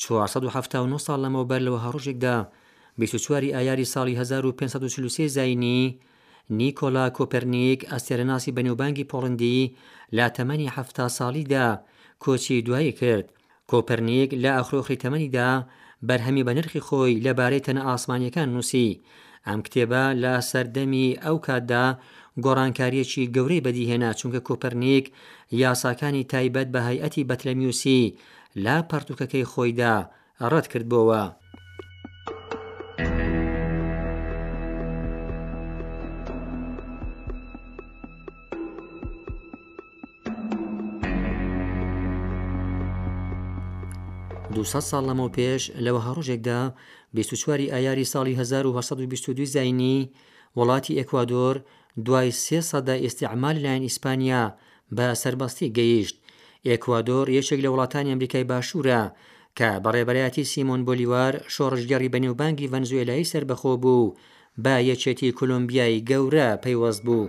چوار سەد و حەفتا و نۆ ساڵ لەمەوبەر لە وەها ڕۆژێکدا، بیست و چوار ی ئایاری ساڵی هەزار و پێنج سەد و چل و سێ زایینی، نیکۆلا کۆپەرنیک، ئەستێرەناسی بەنێوبانگی پۆڵەندی، لە تەمەنی حەفتا ساڵیدا کۆچی دوایی کرد. کۆپەرنیک لە ئاخرۆخری تەمەنیدا بەرهەمی بەنرخی خۆی لەبارەی تەنە ئاسمانییەکان نووسی. ئەم کتێبە لە سەردەمی ئەو کاتدا گۆڕانکارییەکی گەورەی بەدیهێنا، چونکە کۆپەرنیک یاساکانی تایبەت بە هەیئەتی بەتلەمیوسی، لە پەڕتووکەکەی خۆیدا ڕەت کردبۆوە. دوو سەد ساڵ لەمەوپێش لە وەها ڕۆژێکدا بیست و چواری ئایاری ساڵی هەزار و هەشت سەد و بیست و دووی زایینی، وڵاتی ئێکوادۆر دوای سێ سەدە ئیستیعماری لەلایەن ئیسپانیا، بە سەربەستی گەیشت. ئێکوادۆر یەکێک لە وڵاتانی ئەمریکای باشوورە کە بە ڕێبەرایەتی سیمۆن بۆلیوار شۆڕشگێڕی بەنێوبانگی ڤەنزوێلایی سەربەخۆ بوو و بە یەکێتی کۆلۆمبیای گەورە پەیوەست بوو.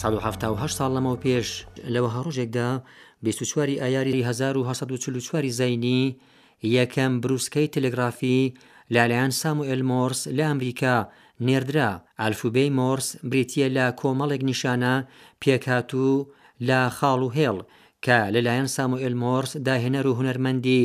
سەد و حەفتا و هەشت ساڵ لەمەوپێش لە وەها ڕۆژێکدا، بیست و چوار ی ئایاری هەزار و هەشت سەد و چل و چوار ی زاینی، یەکەم بروسکەی تەلەگرافی لەلایەن ساموئێل مۆرس لە ئەمریکا نێردرا. ئەلفوبێی مۆرس بریتییە لە کۆمەڵێک نیشانە پێکهاتوو لە خاڵ و هێڵ، کە لەلایەن ساموئێل مۆرس داهێنەر و هونەرمەندی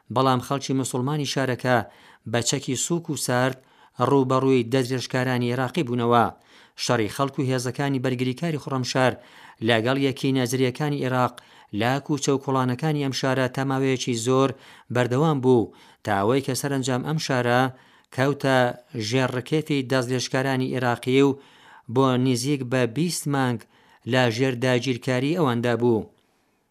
بەڵام خەڵکی موسڵمانی شارەکە بە چەکی سووک و سارد ڕووبەڕووی دەستدرێژکارانی ئێراقی بوونەوە. شەڕی خەڵک و هێزەکانی بەرگریکاری خڕەمشار لەگەڵ یەکینە زریەکانی ئێراق لە کووچە و کوڵانەکانی ئەم شارە تا ماوەیەکی زۆر بەردەوام بوو تا ئەوەی کە سەرەنجام ئەم شارە کەوتە ژێر ڕکێفی دەستدرێژکارانی ئێراقی و بۆ نیزیک بە بیست مانگ لە ژێر داگیرکاری ئەواندا بوو.